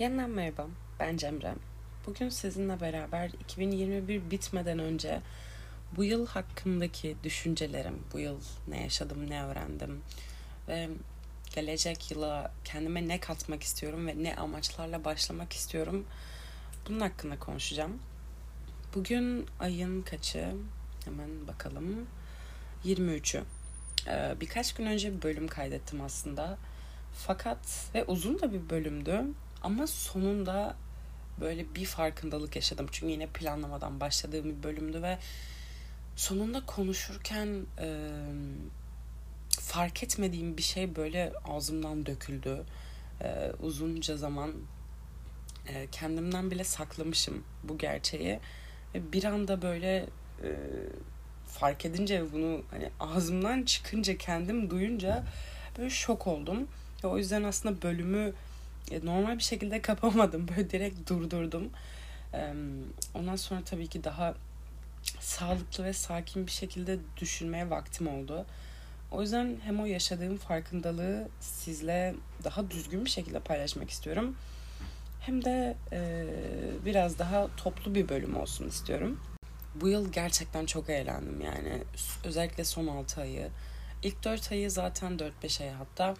Yeniden merhaba, ben Cemre. Bugün sizinle beraber 2021 bitmeden önce bu yıl hakkındaki düşüncelerim, bu yıl ne yaşadım, ne öğrendim ve gelecek yıla kendime ne katmak istiyorum ve ne amaçlarla başlamak istiyorum bunun hakkında konuşacağım. Bugün ayın kaçı? Hemen bakalım. 23'ü. Ee, birkaç gün önce bir bölüm kaydettim aslında. Fakat ve uzun da bir bölümdü. Ama sonunda böyle bir farkındalık yaşadım. Çünkü yine planlamadan başladığım bir bölümdü ve sonunda konuşurken e, fark etmediğim bir şey böyle ağzımdan döküldü. E, uzunca zaman e, kendimden bile saklamışım bu gerçeği. Ve bir anda böyle e, fark edince bunu hani ağzımdan çıkınca kendim duyunca böyle şok oldum. Ve o yüzden aslında bölümü normal bir şekilde kapamadım. Böyle direkt durdurdum. Ondan sonra tabii ki daha sağlıklı ve sakin bir şekilde düşünmeye vaktim oldu. O yüzden hem o yaşadığım farkındalığı sizle daha düzgün bir şekilde paylaşmak istiyorum. Hem de e, biraz daha toplu bir bölüm olsun istiyorum. Bu yıl gerçekten çok eğlendim yani. Özellikle son 6 ayı. İlk 4 ayı zaten 4-5 ay hatta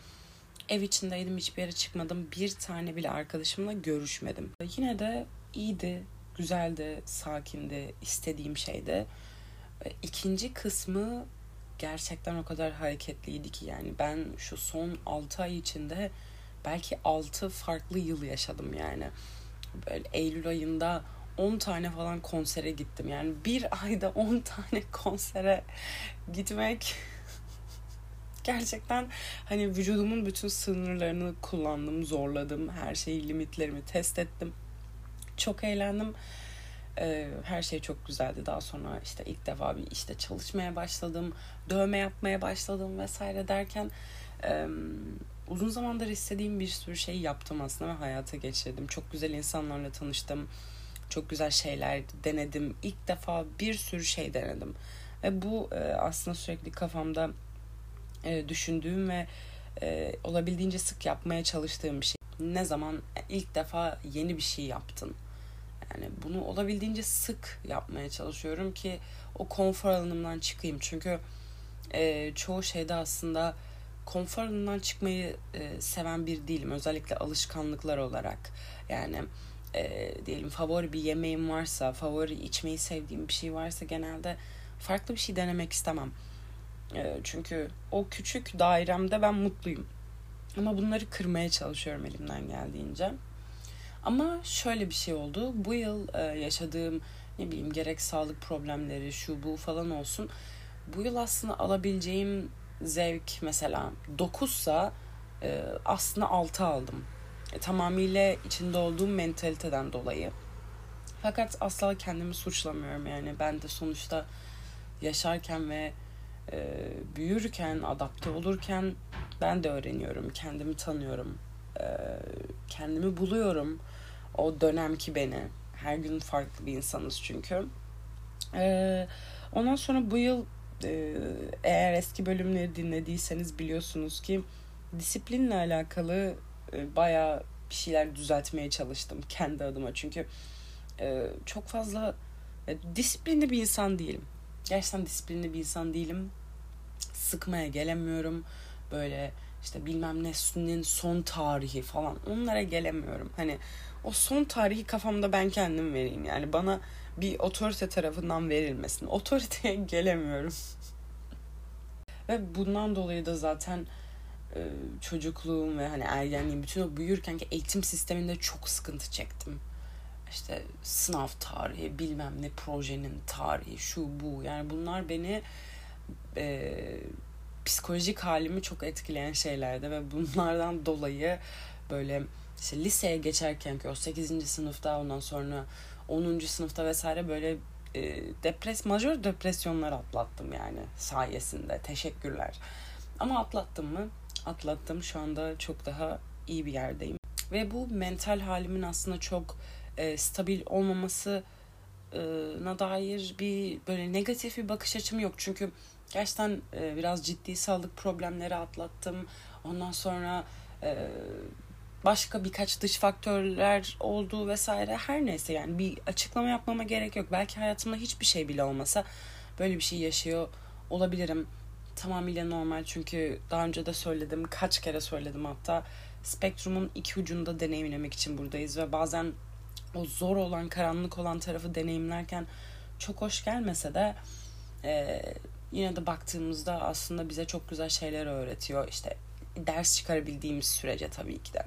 Ev içindeydim hiçbir yere çıkmadım. Bir tane bile arkadaşımla görüşmedim. Yine de iyiydi, güzeldi, sakindi, istediğim şeydi. İkinci kısmı gerçekten o kadar hareketliydi ki yani ben şu son 6 ay içinde belki 6 farklı yıl yaşadım yani. Böyle Eylül ayında 10 tane falan konsere gittim. Yani bir ayda 10 tane konsere gitmek gerçekten hani vücudumun bütün sınırlarını kullandım, zorladım. Her şeyi, limitlerimi test ettim. Çok eğlendim. Ee, her şey çok güzeldi. Daha sonra işte ilk defa bir işte çalışmaya başladım. Dövme yapmaya başladım vesaire derken e, uzun zamandır istediğim bir sürü şey yaptım aslında ve hayata geçirdim. Çok güzel insanlarla tanıştım. Çok güzel şeyler denedim. İlk defa bir sürü şey denedim. Ve bu e, aslında sürekli kafamda e, düşündüğüm ve e, olabildiğince sık yapmaya çalıştığım bir şey. Ne zaman ilk defa yeni bir şey yaptın? Yani bunu olabildiğince sık yapmaya çalışıyorum ki o konfor alanımdan çıkayım. Çünkü e, çoğu şeyde aslında konfor alanından çıkmayı e, seven bir değilim. Özellikle alışkanlıklar olarak. Yani e, diyelim favori bir yemeğim varsa, favori içmeyi sevdiğim bir şey varsa genelde farklı bir şey denemek istemem. Ee, çünkü o küçük dairemde ben mutluyum. Ama bunları kırmaya çalışıyorum elimden geldiğince. Ama şöyle bir şey oldu. Bu yıl e, yaşadığım ne bileyim gerek sağlık problemleri şu bu falan olsun. Bu yıl aslında alabileceğim zevk mesela 9'sa e, aslında 6 aldım. E, tamamıyla içinde olduğum mentaliteden dolayı. Fakat asla kendimi suçlamıyorum yani ben de sonuçta yaşarken ve e, büyürken, adapte olurken ben de öğreniyorum, kendimi tanıyorum, e, kendimi buluyorum. O dönemki beni. Her gün farklı bir insanız çünkü. E, ondan sonra bu yıl e, eğer eski bölümleri dinlediyseniz biliyorsunuz ki disiplinle alakalı e, bayağı bir şeyler düzeltmeye çalıştım kendi adıma. Çünkü e, çok fazla e, disiplinli bir insan değilim. Gerçekten disiplinli bir insan değilim sıkmaya gelemiyorum. Böyle işte bilmem nesinin son tarihi falan onlara gelemiyorum. Hani o son tarihi kafamda ben kendim vereyim. Yani bana bir otorite tarafından verilmesin. Otoriteye gelemiyorum. ve bundan dolayı da zaten e, çocukluğum ve hani ergenliğim bütün o büyürkenki eğitim sisteminde çok sıkıntı çektim. İşte sınav tarihi, bilmem ne projenin tarihi, şu bu. Yani bunlar beni e, psikolojik halimi çok etkileyen şeylerdi ve bunlardan dolayı böyle işte liseye geçerken ki o 8. sınıfta ondan sonra 10. sınıfta vesaire böyle e, depres majör depresyonlar atlattım yani sayesinde. Teşekkürler. Ama atlattım mı? Atlattım. Şu anda çok daha iyi bir yerdeyim. Ve bu mental halimin aslında çok e, stabil olmaması na dair bir böyle negatif bir bakış açım yok. Çünkü gerçekten e, biraz ciddi sağlık problemleri atlattım. Ondan sonra e, başka birkaç dış faktörler oldu vesaire her neyse yani bir açıklama yapmama gerek yok. Belki hayatımda hiçbir şey bile olmasa böyle bir şey yaşıyor olabilirim. Tamamıyla normal çünkü daha önce de söyledim kaç kere söyledim hatta spektrumun iki ucunda deneyimlemek için buradayız ve bazen o zor olan karanlık olan tarafı deneyimlerken çok hoş gelmese de e, yine de baktığımızda aslında bize çok güzel şeyler öğretiyor. İşte ders çıkarabildiğimiz sürece tabii ki de.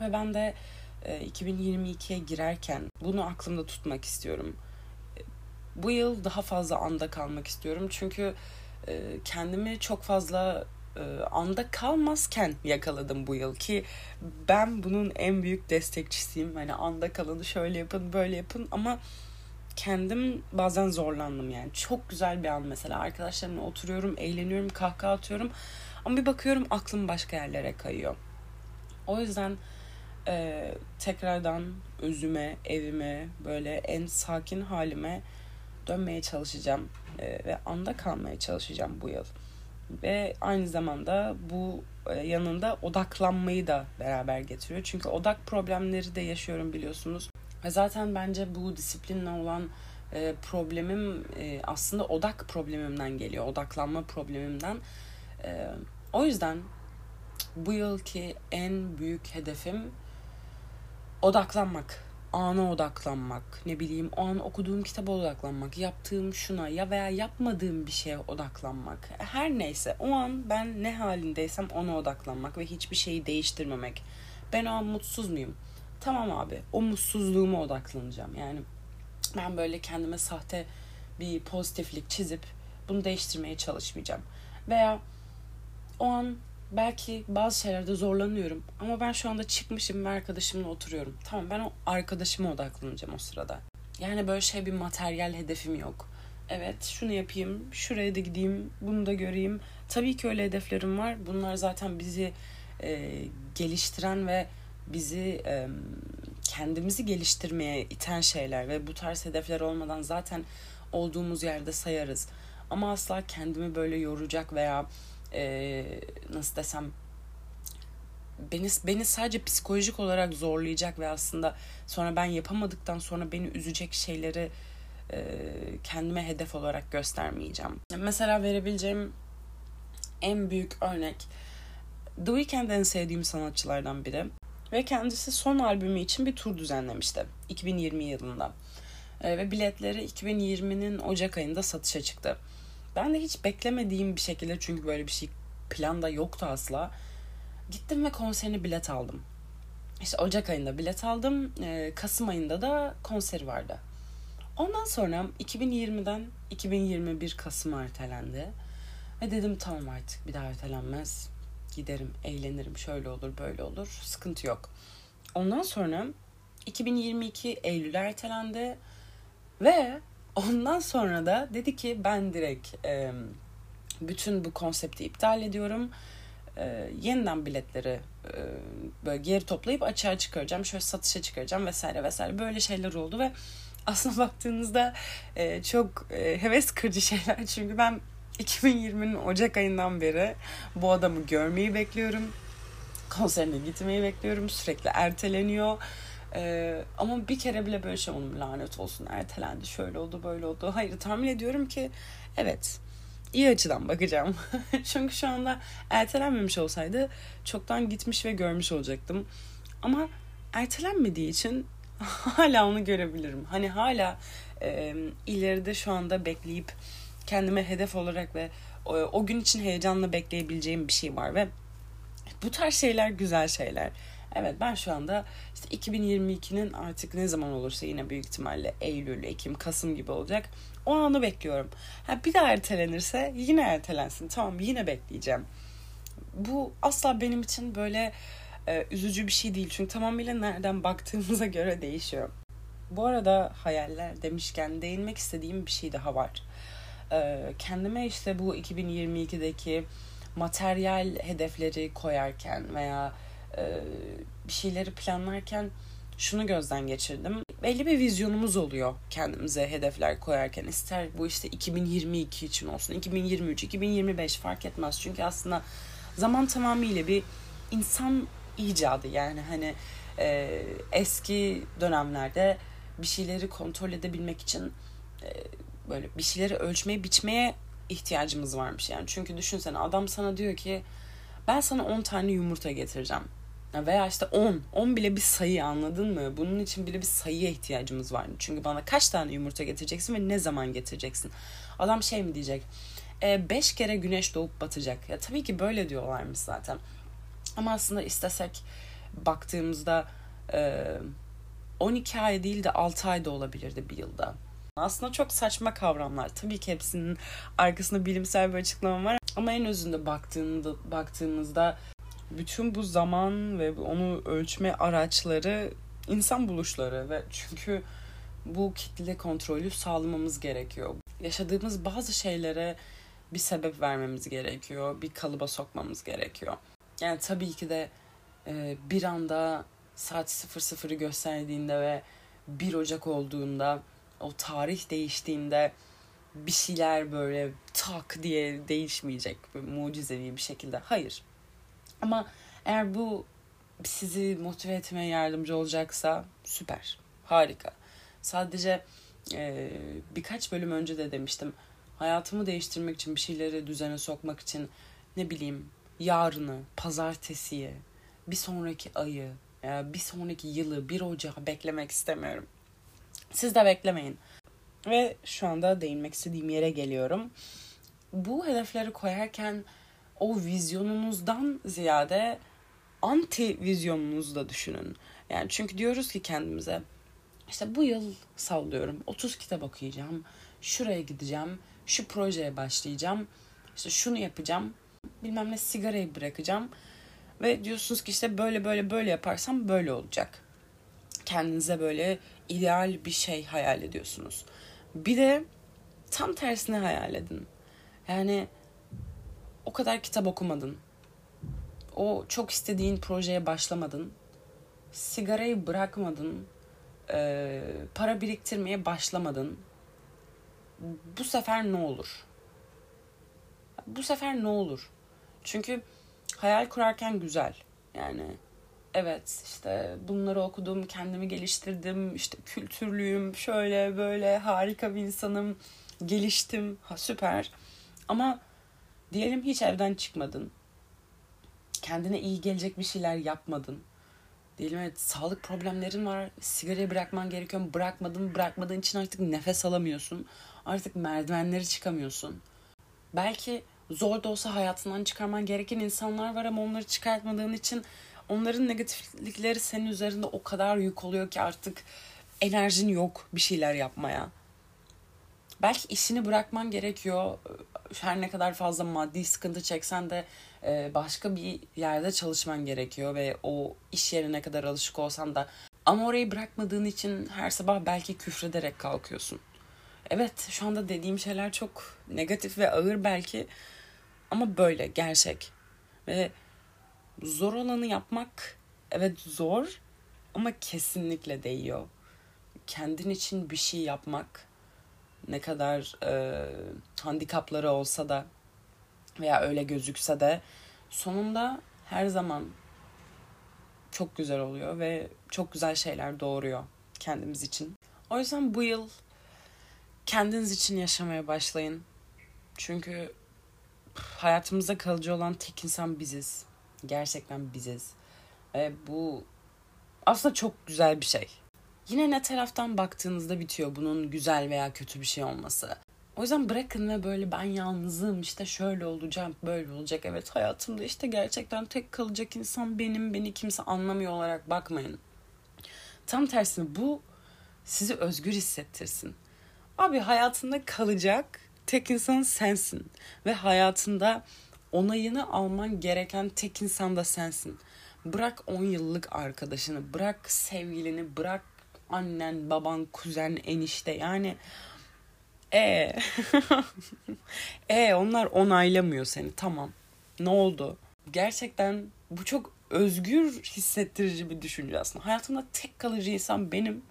Ve ben de e, 2022'ye girerken bunu aklımda tutmak istiyorum. Bu yıl daha fazla anda kalmak istiyorum. Çünkü e, kendimi çok fazla e, anda kalmazken yakaladım bu yıl ki ben bunun en büyük destekçisiyim. Hani anda kalanı şöyle yapın böyle yapın ama kendim bazen zorlandım yani. Çok güzel bir an mesela arkadaşlarımla oturuyorum, eğleniyorum, kahkaha atıyorum ama bir bakıyorum aklım başka yerlere kayıyor. O yüzden e, tekrardan özüme, evime, böyle en sakin halime dönmeye çalışacağım e, ve anda kalmaya çalışacağım bu yıl. Ve aynı zamanda bu e, yanında odaklanmayı da beraber getiriyor. Çünkü odak problemleri de yaşıyorum biliyorsunuz. Ve zaten bence bu disiplinle olan e, problemim e, aslında odak problemimden geliyor. Odaklanma problemimden. E, o yüzden bu yılki en büyük hedefim odaklanmak. Ana odaklanmak. Ne bileyim o an okuduğum kitaba odaklanmak. Yaptığım şuna ya veya yapmadığım bir şeye odaklanmak. Her neyse o an ben ne halindeysem ona odaklanmak ve hiçbir şeyi değiştirmemek. Ben o an mutsuz muyum? Tamam abi o mutsuzluğuma odaklanacağım. Yani ben böyle kendime sahte bir pozitiflik çizip bunu değiştirmeye çalışmayacağım. Veya o an belki bazı şeylerde zorlanıyorum ama ben şu anda çıkmışım ve arkadaşımla oturuyorum. Tamam ben o arkadaşıma odaklanacağım o sırada. Yani böyle şey bir materyal hedefim yok. Evet şunu yapayım, şuraya da gideyim, bunu da göreyim. Tabii ki öyle hedeflerim var. Bunlar zaten bizi e, geliştiren ve bizi e, kendimizi geliştirmeye iten şeyler ve bu tarz hedefler olmadan zaten olduğumuz yerde sayarız. Ama asla kendimi böyle yoracak veya e, nasıl desem beni beni sadece psikolojik olarak zorlayacak ve aslında sonra ben yapamadıktan sonra beni üzecek şeyleri e, kendime hedef olarak göstermeyeceğim. Mesela verebileceğim en büyük örnek The Weeknd sevdiğim sanatçılardan biri ve kendisi son albümü için bir tur düzenlemişti 2020 yılında. E, ve biletleri 2020'nin Ocak ayında satışa çıktı. Ben de hiç beklemediğim bir şekilde çünkü böyle bir şey planda yoktu asla. Gittim ve konserine bilet aldım. İşte Ocak ayında bilet aldım. E, Kasım ayında da konseri vardı. Ondan sonra 2020'den 2021 Kasım ertelendi. Ve dedim tamam artık bir daha ertelenmez. Giderim, eğlenirim, şöyle olur, böyle olur. Sıkıntı yok. Ondan sonra 2022 Eylül ertelendi. Ve ondan sonra da dedi ki ben direkt e, bütün bu konsepti iptal ediyorum. E, yeniden biletleri e, böyle geri toplayıp açığa çıkaracağım. Şöyle satışa çıkaracağım vesaire vesaire. Böyle şeyler oldu ve aslında baktığınızda e, çok e, heves kırıcı şeyler. Çünkü ben 2020'nin Ocak ayından beri bu adamı görmeyi bekliyorum. Konserine gitmeyi bekliyorum. Sürekli erteleniyor. Ee, ama bir kere bile böyle şey olmadı. Lanet olsun ertelendi. Şöyle oldu böyle oldu. Hayır tahmin ediyorum ki evet iyi açıdan bakacağım. Çünkü şu anda ertelenmemiş olsaydı çoktan gitmiş ve görmüş olacaktım. Ama ertelenmediği için hala onu görebilirim. Hani hala e, ileride şu anda bekleyip kendime hedef olarak ve o, o gün için heyecanla bekleyebileceğim bir şey var ve bu tarz şeyler güzel şeyler. Evet ben şu anda işte 2022'nin artık ne zaman olursa yine büyük ihtimalle Eylül, Ekim, Kasım gibi olacak. O anı bekliyorum. Ha, bir daha ertelenirse yine ertelensin. Tamam yine bekleyeceğim. Bu asla benim için böyle e, üzücü bir şey değil. Çünkü tamamıyla nereden baktığımıza göre değişiyor. Bu arada hayaller demişken değinmek istediğim bir şey daha var. E, kendime işte bu 2022'deki materyal hedefleri koyarken veya e, bir şeyleri planlarken şunu gözden geçirdim. Belli bir vizyonumuz oluyor kendimize hedefler koyarken. İster bu işte 2022 için olsun, 2023, 2025 fark etmez. Çünkü aslında zaman tamamıyla bir insan icadı yani hani e, eski dönemlerde bir şeyleri kontrol edebilmek için e, böyle bir şeyleri ölçmeye biçmeye ihtiyacımız varmış yani. Çünkü düşünsene adam sana diyor ki ben sana 10 tane yumurta getireceğim. Veya işte 10 10 bile bir sayı anladın mı? Bunun için bile bir sayıya ihtiyacımız var. Çünkü bana kaç tane yumurta getireceksin ve ne zaman getireceksin? Adam şey mi diyecek? 5 e, kere güneş doğup batacak. Ya tabii ki böyle diyorlarmış zaten. Ama aslında istesek baktığımızda 12 ay değil de 6 ay da olabilirdi bir yılda. Aslında çok saçma kavramlar. Tabii ki hepsinin arkasında bilimsel bir açıklama var. Ama en özünde baktığında, baktığımızda bütün bu zaman ve onu ölçme araçları insan buluşları ve çünkü bu kitle kontrolü sağlamamız gerekiyor. Yaşadığımız bazı şeylere bir sebep vermemiz gerekiyor. Bir kalıba sokmamız gerekiyor. Yani tabii ki de e, bir anda saat 00'ı gösterdiğinde ve 1 Ocak olduğunda o tarih değiştiğinde bir şeyler böyle tak diye değişmeyecek mucizevi bir şekilde. Hayır. Ama eğer bu sizi motive etmeye yardımcı olacaksa süper. Harika. Sadece e, birkaç bölüm önce de demiştim. Hayatımı değiştirmek için bir şeyleri düzene sokmak için ne bileyim yarını, pazartesiyi, bir sonraki ayı, bir sonraki yılı, bir ocağı beklemek istemiyorum. Siz de beklemeyin. Ve şu anda değinmek istediğim yere geliyorum. Bu hedefleri koyarken o vizyonunuzdan ziyade anti vizyonunuzu da düşünün. Yani çünkü diyoruz ki kendimize işte bu yıl sallıyorum 30 kitap okuyacağım, şuraya gideceğim, şu projeye başlayacağım, işte şunu yapacağım, bilmem ne sigarayı bırakacağım ve diyorsunuz ki işte böyle böyle böyle yaparsam böyle olacak. Kendinize böyle ideal bir şey hayal ediyorsunuz. Bir de tam tersine hayal edin. Yani o kadar kitap okumadın. O çok istediğin projeye başlamadın. Sigarayı bırakmadın. E, para biriktirmeye başlamadın. Bu sefer ne olur? Bu sefer ne olur? Çünkü hayal kurarken güzel. Yani evet işte bunları okudum, kendimi geliştirdim, işte kültürlüyüm, şöyle böyle harika bir insanım, geliştim, ha süper. Ama diyelim hiç evden çıkmadın. Kendine iyi gelecek bir şeyler yapmadın. Diyelim evet sağlık problemlerin var. Sigarayı bırakman gerekiyor. Bırakmadın. Bırakmadığın için artık nefes alamıyorsun. Artık merdivenleri çıkamıyorsun. Belki zor da olsa hayatından çıkarman gereken insanlar var ama onları çıkartmadığın için onların negatiflikleri senin üzerinde o kadar yük oluyor ki artık enerjin yok bir şeyler yapmaya. Belki işini bırakman gerekiyor. Her ne kadar fazla maddi sıkıntı çeksen de e, başka bir yerde çalışman gerekiyor ve o iş yerine kadar alışık olsan da ama orayı bırakmadığın için her sabah belki küfrederek kalkıyorsun. Evet şu anda dediğim şeyler çok negatif ve ağır belki ama böyle gerçek. Ve zor olanı yapmak evet zor ama kesinlikle değiyor. Kendin için bir şey yapmak ne kadar e, handikapları olsa da veya öyle gözükse de sonunda her zaman çok güzel oluyor ve çok güzel şeyler doğuruyor kendimiz için. O yüzden bu yıl kendiniz için yaşamaya başlayın. Çünkü hayatımızda kalıcı olan tek insan biziz. Gerçekten biziz. Ve bu aslında çok güzel bir şey. Yine ne taraftan baktığınızda bitiyor bunun güzel veya kötü bir şey olması. O yüzden bırakın ve böyle ben yalnızım işte şöyle olacağım böyle olacak. Evet hayatımda işte gerçekten tek kalacak insan benim beni kimse anlamıyor olarak bakmayın. Tam tersine bu sizi özgür hissettirsin. Abi hayatında kalacak tek insan sensin. Ve hayatında onayını alman gereken tek insan da sensin. Bırak 10 yıllık arkadaşını, bırak sevgilini, bırak annen, baban, kuzen, enişte yani e e onlar onaylamıyor seni. Tamam. Ne oldu? Gerçekten bu çok özgür hissettirici bir düşünce aslında. Hayatımda tek kalıcı insan benim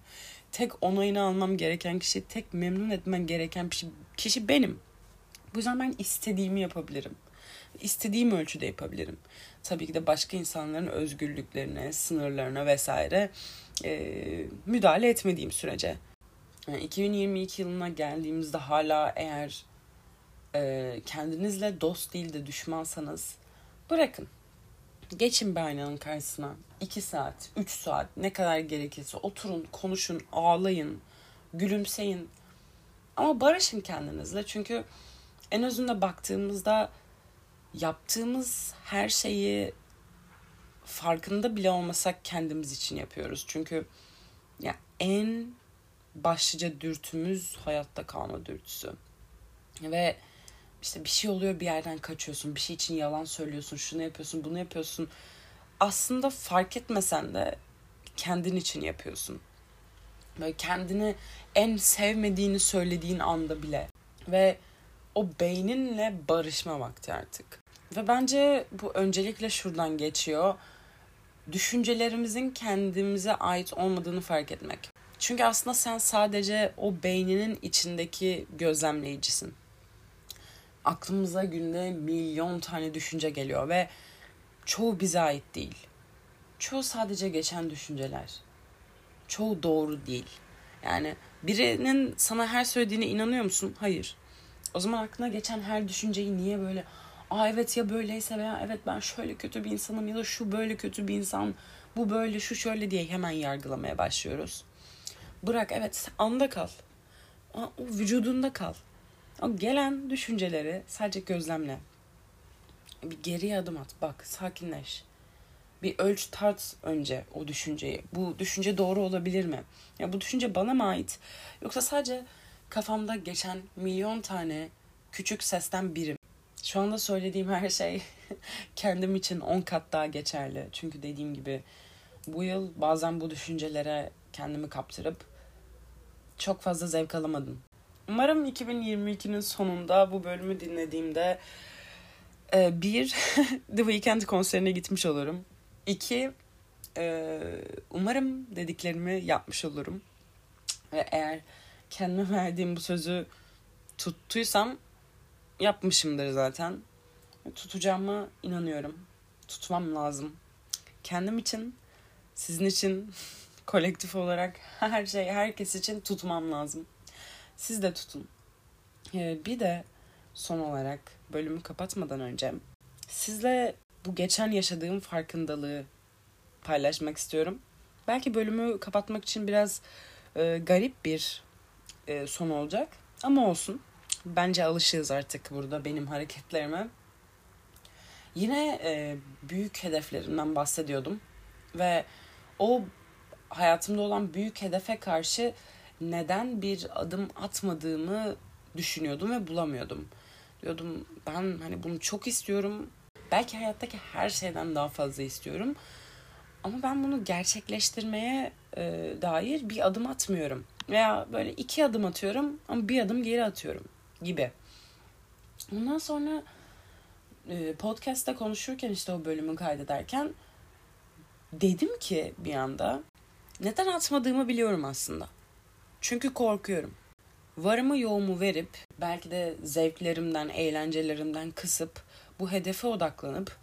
tek onayını almam gereken kişi, tek memnun etmen gereken kişi, kişi benim. Bu yüzden ben istediğimi yapabilirim. İstediğim ölçüde yapabilirim. Tabii ki de başka insanların özgürlüklerine, sınırlarına vesaire e, müdahale etmediğim sürece. Yani 2022 yılına geldiğimizde hala eğer e, kendinizle dost değil de düşmansanız bırakın. Geçin bir aynanın karşısına. 2 saat, 3 saat ne kadar gerekirse oturun, konuşun, ağlayın, gülümseyin. Ama barışın kendinizle. Çünkü en özünde baktığımızda yaptığımız her şeyi farkında bile olmasak kendimiz için yapıyoruz. Çünkü ya en başlıca dürtümüz hayatta kalma dürtüsü. Ve işte bir şey oluyor bir yerden kaçıyorsun. Bir şey için yalan söylüyorsun. Şunu yapıyorsun, bunu yapıyorsun. Aslında fark etmesen de kendin için yapıyorsun. Böyle kendini en sevmediğini söylediğin anda bile. Ve o beyninle barışma vakti artık. Ve bence bu öncelikle şuradan geçiyor. Düşüncelerimizin kendimize ait olmadığını fark etmek. Çünkü aslında sen sadece o beyninin içindeki gözlemleyicisin. Aklımıza günde milyon tane düşünce geliyor ve çoğu bize ait değil. Çoğu sadece geçen düşünceler. Çoğu doğru değil. Yani birinin sana her söylediğine inanıyor musun? Hayır. O zaman aklına geçen her düşünceyi niye böyle aa evet ya böyleyse veya evet ben şöyle kötü bir insanım ya da şu böyle kötü bir insan bu böyle şu şöyle diye hemen yargılamaya başlıyoruz. Bırak evet anda kal. O vücudunda kal. O gelen düşünceleri sadece gözlemle. Bir geriye adım at. Bak sakinleş. Bir ölç tart önce o düşünceyi. Bu düşünce doğru olabilir mi? Ya bu düşünce bana mı ait? Yoksa sadece kafamda geçen milyon tane küçük sesten biri. Şu anda söylediğim her şey kendim için 10 kat daha geçerli. Çünkü dediğim gibi bu yıl bazen bu düşüncelere kendimi kaptırıp çok fazla zevk alamadım. Umarım 2022'nin sonunda bu bölümü dinlediğimde e, bir The Weeknd konserine gitmiş olurum. İki e, umarım dediklerimi yapmış olurum. Ve eğer kendime verdiğim bu sözü tuttuysam yapmışımdır zaten. Tutacağıma inanıyorum. Tutmam lazım. Kendim için, sizin için, kolektif olarak her şey, herkes için tutmam lazım. Siz de tutun. Ee, bir de son olarak bölümü kapatmadan önce sizle bu geçen yaşadığım farkındalığı paylaşmak istiyorum. Belki bölümü kapatmak için biraz e, garip bir e, son olacak ama olsun. Bence alışığız artık burada benim hareketlerime. Yine e, büyük hedeflerimden bahsediyordum ve o hayatımda olan büyük hedefe karşı neden bir adım atmadığımı düşünüyordum ve bulamıyordum. Diyordum ben hani bunu çok istiyorum. Belki hayattaki her şeyden daha fazla istiyorum. Ama ben bunu gerçekleştirmeye e, dair bir adım atmıyorum. Veya böyle iki adım atıyorum ama bir adım geri atıyorum gibi. Ondan sonra e, podcast'ta konuşurken işte o bölümü kaydederken dedim ki bir anda neden atmadığımı biliyorum aslında. Çünkü korkuyorum. Varımı yoğumu verip belki de zevklerimden, eğlencelerimden kısıp bu hedefe odaklanıp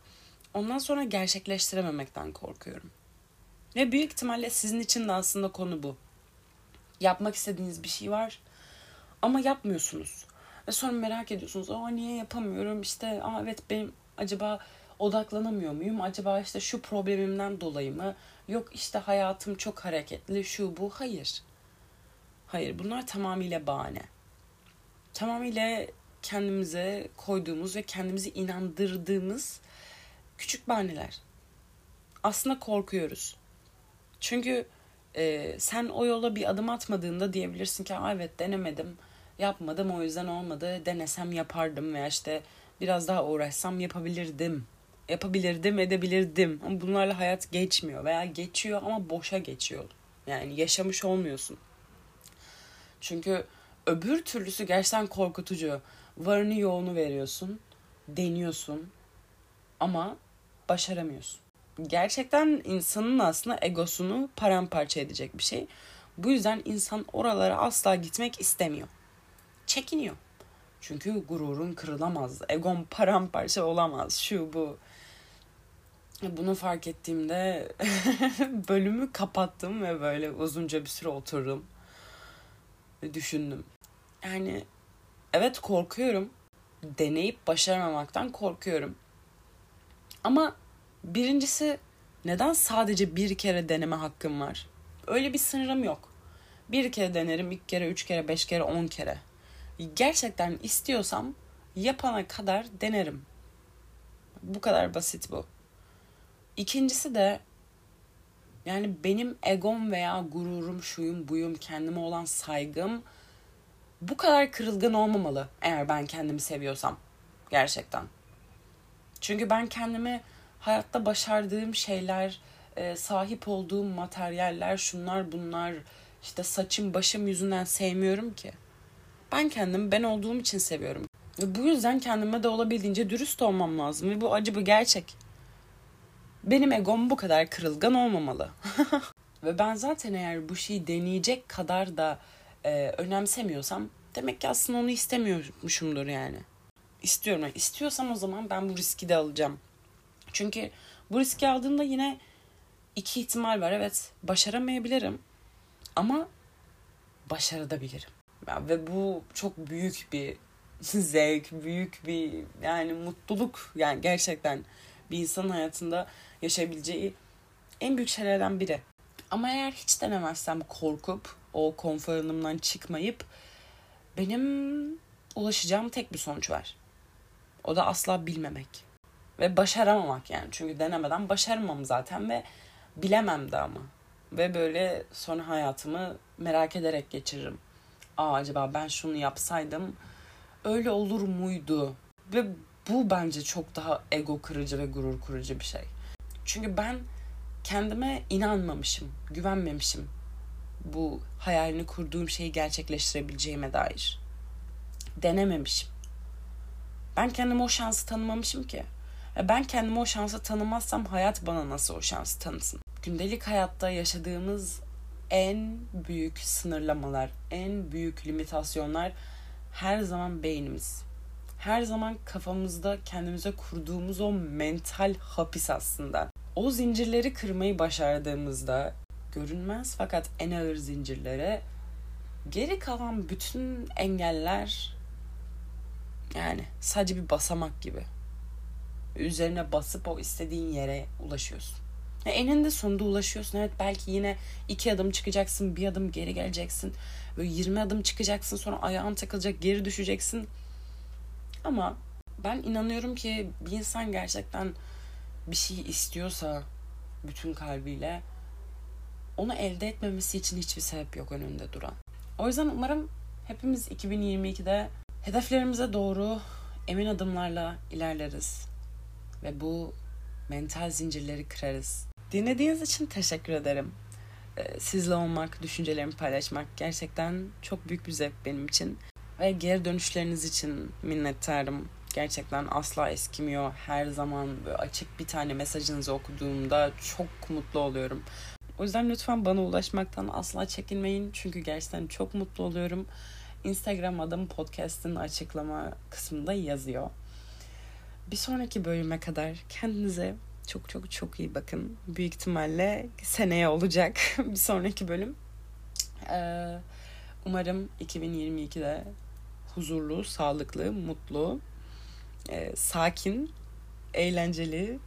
ondan sonra gerçekleştirememekten korkuyorum. Ve büyük ihtimalle sizin için de aslında konu bu. Yapmak istediğiniz bir şey var ama yapmıyorsunuz. Ve sonra merak ediyorsunuz. Aa niye yapamıyorum? İşte aa evet benim acaba odaklanamıyor muyum? Acaba işte şu problemimden dolayı mı? Yok işte hayatım çok hareketli, şu bu. Hayır. Hayır bunlar tamamıyla bahane. Tamamıyla kendimize koyduğumuz ve kendimizi inandırdığımız küçük bahaneler. Aslında korkuyoruz. Çünkü e, sen o yola bir adım atmadığında diyebilirsin ki evet denemedim, yapmadım o yüzden olmadı. Denesem yapardım veya işte biraz daha uğraşsam yapabilirdim. Yapabilirdim, edebilirdim. Ama bunlarla hayat geçmiyor veya geçiyor ama boşa geçiyor. Yani yaşamış olmuyorsun. Çünkü öbür türlüsü gerçekten korkutucu. Varını yoğunu veriyorsun, deniyorsun ama başaramıyorsun. Gerçekten insanın aslında egosunu paramparça edecek bir şey. Bu yüzden insan oralara asla gitmek istemiyor. Çekiniyor. Çünkü gururun kırılamaz. Egon paramparça olamaz. Şu bu. Bunu fark ettiğimde bölümü kapattım ve böyle uzunca bir süre oturdum. Ve düşündüm. Yani evet korkuyorum. Deneyip başaramamaktan korkuyorum. Ama birincisi neden sadece bir kere deneme hakkım var? Öyle bir sınırım yok. Bir kere denerim, iki kere, üç kere, beş kere, on kere. Gerçekten istiyorsam yapana kadar denerim. Bu kadar basit bu. İkincisi de yani benim egom veya gururum, şuyum, buyum, kendime olan saygım bu kadar kırılgan olmamalı eğer ben kendimi seviyorsam. Gerçekten. Çünkü ben kendimi hayatta başardığım şeyler, e, sahip olduğum materyaller, şunlar bunlar, işte saçım başım yüzünden sevmiyorum ki. Ben kendimi ben olduğum için seviyorum. Ve bu yüzden kendime de olabildiğince dürüst olmam lazım. Ve bu acı bir gerçek. Benim egom bu kadar kırılgan olmamalı. Ve ben zaten eğer bu şeyi deneyecek kadar da e, önemsemiyorsam demek ki aslında onu istemiyormuşumdur yani. İstiyorum. Yani istiyorsam o zaman ben bu riski de alacağım. Çünkü bu riski aldığımda yine iki ihtimal var. Evet başaramayabilirim ama başarabilirim. Ve bu çok büyük bir zevk, büyük bir yani mutluluk yani gerçekten bir insanın hayatında yaşayabileceği en büyük şeylerden biri. Ama eğer hiç denemezsem korkup o konfor alanımdan çıkmayıp benim ulaşacağım tek bir sonuç var. O da asla bilmemek. Ve başaramamak yani. Çünkü denemeden başaramam zaten ve bilemem de ama. Ve böyle sonra hayatımı merak ederek geçiririm. Aa acaba ben şunu yapsaydım öyle olur muydu? Ve bu bence çok daha ego kırıcı ve gurur kırıcı bir şey. Çünkü ben kendime inanmamışım, güvenmemişim. Bu hayalini kurduğum şeyi gerçekleştirebileceğime dair. Denememişim. Ben kendime o şansı tanımamışım ki. Ben kendime o şansı tanımazsam hayat bana nasıl o şansı tanısın? Gündelik hayatta yaşadığımız en büyük sınırlamalar, en büyük limitasyonlar her zaman beynimiz. Her zaman kafamızda kendimize kurduğumuz o mental hapis aslında. O zincirleri kırmayı başardığımızda görünmez fakat en ağır zincirlere geri kalan bütün engeller yani sadece bir basamak gibi. Üzerine basıp o istediğin yere ulaşıyorsun. Yani eninde sonunda ulaşıyorsun. Evet belki yine iki adım çıkacaksın, bir adım geri geleceksin. Böyle 20 adım çıkacaksın sonra ayağın takılacak, geri düşeceksin. Ama ben inanıyorum ki bir insan gerçekten bir şey istiyorsa bütün kalbiyle onu elde etmemesi için hiçbir sebep yok önünde duran. O yüzden umarım hepimiz 2022'de hedeflerimize doğru emin adımlarla ilerleriz. Ve bu mental zincirleri kırarız. Dinlediğiniz için teşekkür ederim. Ee, sizle olmak, düşüncelerimi paylaşmak gerçekten çok büyük bir zevk benim için. Ve geri dönüşleriniz için minnettarım. Gerçekten asla eskimiyor. Her zaman böyle açık bir tane mesajınızı okuduğumda çok mutlu oluyorum. O yüzden lütfen bana ulaşmaktan asla çekinmeyin. Çünkü gerçekten çok mutlu oluyorum. Instagram adım podcast'ın açıklama kısmında yazıyor. Bir sonraki bölüme kadar kendinize çok çok çok iyi bakın. Büyük ihtimalle seneye olacak bir sonraki bölüm. Ee, umarım 2022'de huzurlu, sağlıklı, mutlu, e, sakin, eğlenceli,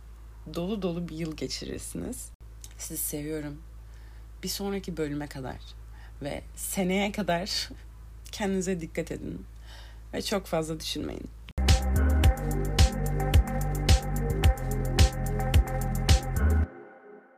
dolu dolu bir yıl geçirirsiniz. Sizi seviyorum. Bir sonraki bölüme kadar ve seneye kadar kendinize dikkat edin ve çok fazla düşünmeyin.